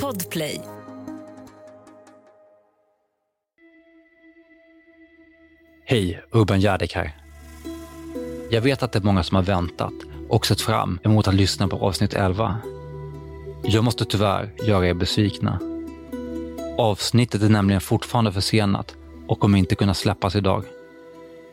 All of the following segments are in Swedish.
Podplay. Hej, Urban Järdek här. Jag vet att det är många som har väntat och sett fram emot att lyssna på avsnitt 11. Jag måste tyvärr göra er besvikna. Avsnittet är nämligen fortfarande försenat och kommer inte kunna släppas idag.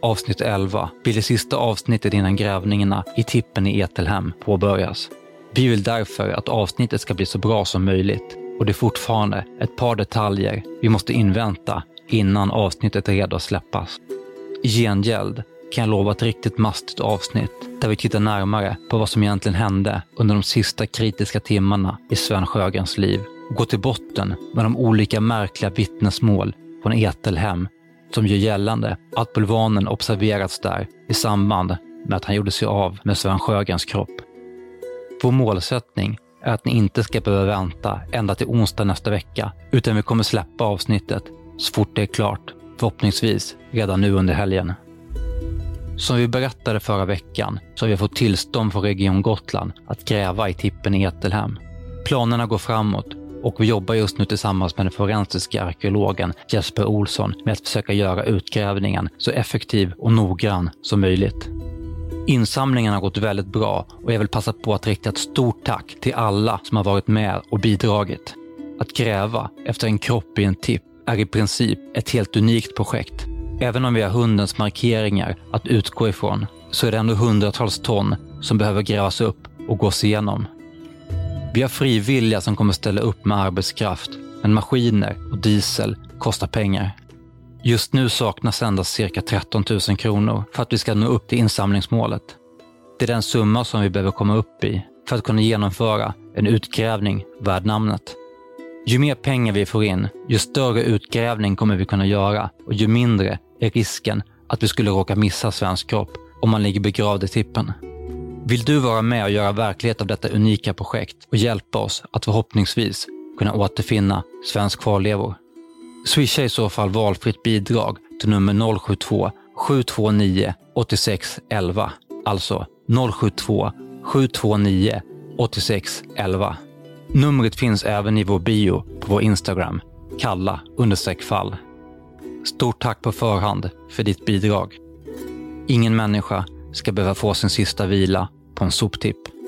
Avsnitt 11 blir det sista avsnittet innan grävningarna i tippen i Etelhem påbörjas. Vi vill därför att avsnittet ska bli så bra som möjligt och det är fortfarande ett par detaljer vi måste invänta innan avsnittet är redo att släppas. I gengäld kan jag lova ett riktigt mastigt avsnitt där vi tittar närmare på vad som egentligen hände under de sista kritiska timmarna i Sven Sjögrens liv och gå till botten med de olika märkliga vittnesmål från Etelhem som gör gällande att bulvanen observerats där i samband med att han gjorde sig av med Sven Sjögrens kropp. Vår målsättning är att ni inte ska behöva vänta ända till onsdag nästa vecka, utan vi kommer släppa avsnittet så fort det är klart, förhoppningsvis redan nu under helgen. Som vi berättade förra veckan så har vi fått tillstånd från Region Gotland att gräva i tippen i Etelhem. Planerna går framåt och vi jobbar just nu tillsammans med den forensiska arkeologen Jesper Olsson med att försöka göra utgrävningen så effektiv och noggrann som möjligt. Insamlingen har gått väldigt bra och jag vill passa på att rikta ett stort tack till alla som har varit med och bidragit. Att gräva efter en kropp i en tipp är i princip ett helt unikt projekt. Även om vi har hundens markeringar att utgå ifrån så är det ändå hundratals ton som behöver grävas upp och gås igenom. Vi har frivilliga som kommer ställa upp med arbetskraft, men maskiner och diesel kostar pengar. Just nu saknas endast cirka 13 000 kronor för att vi ska nå upp till insamlingsmålet. Det är den summa som vi behöver komma upp i för att kunna genomföra en utgrävning värd namnet. Ju mer pengar vi får in, ju större utgrävning kommer vi kunna göra och ju mindre är risken att vi skulle råka missa svensk kropp om man ligger begravd i tippen. Vill du vara med och göra verklighet av detta unika projekt och hjälpa oss att förhoppningsvis kunna återfinna svensk kvarlevor? Swisha i så fall valfritt bidrag till nummer 072 729 86 11. Alltså 072 729 8611. Numret finns även i vår bio på vår Instagram, kalla fall. Stort tack på förhand för ditt bidrag. Ingen människa ska behöva få sin sista vila på en soptipp.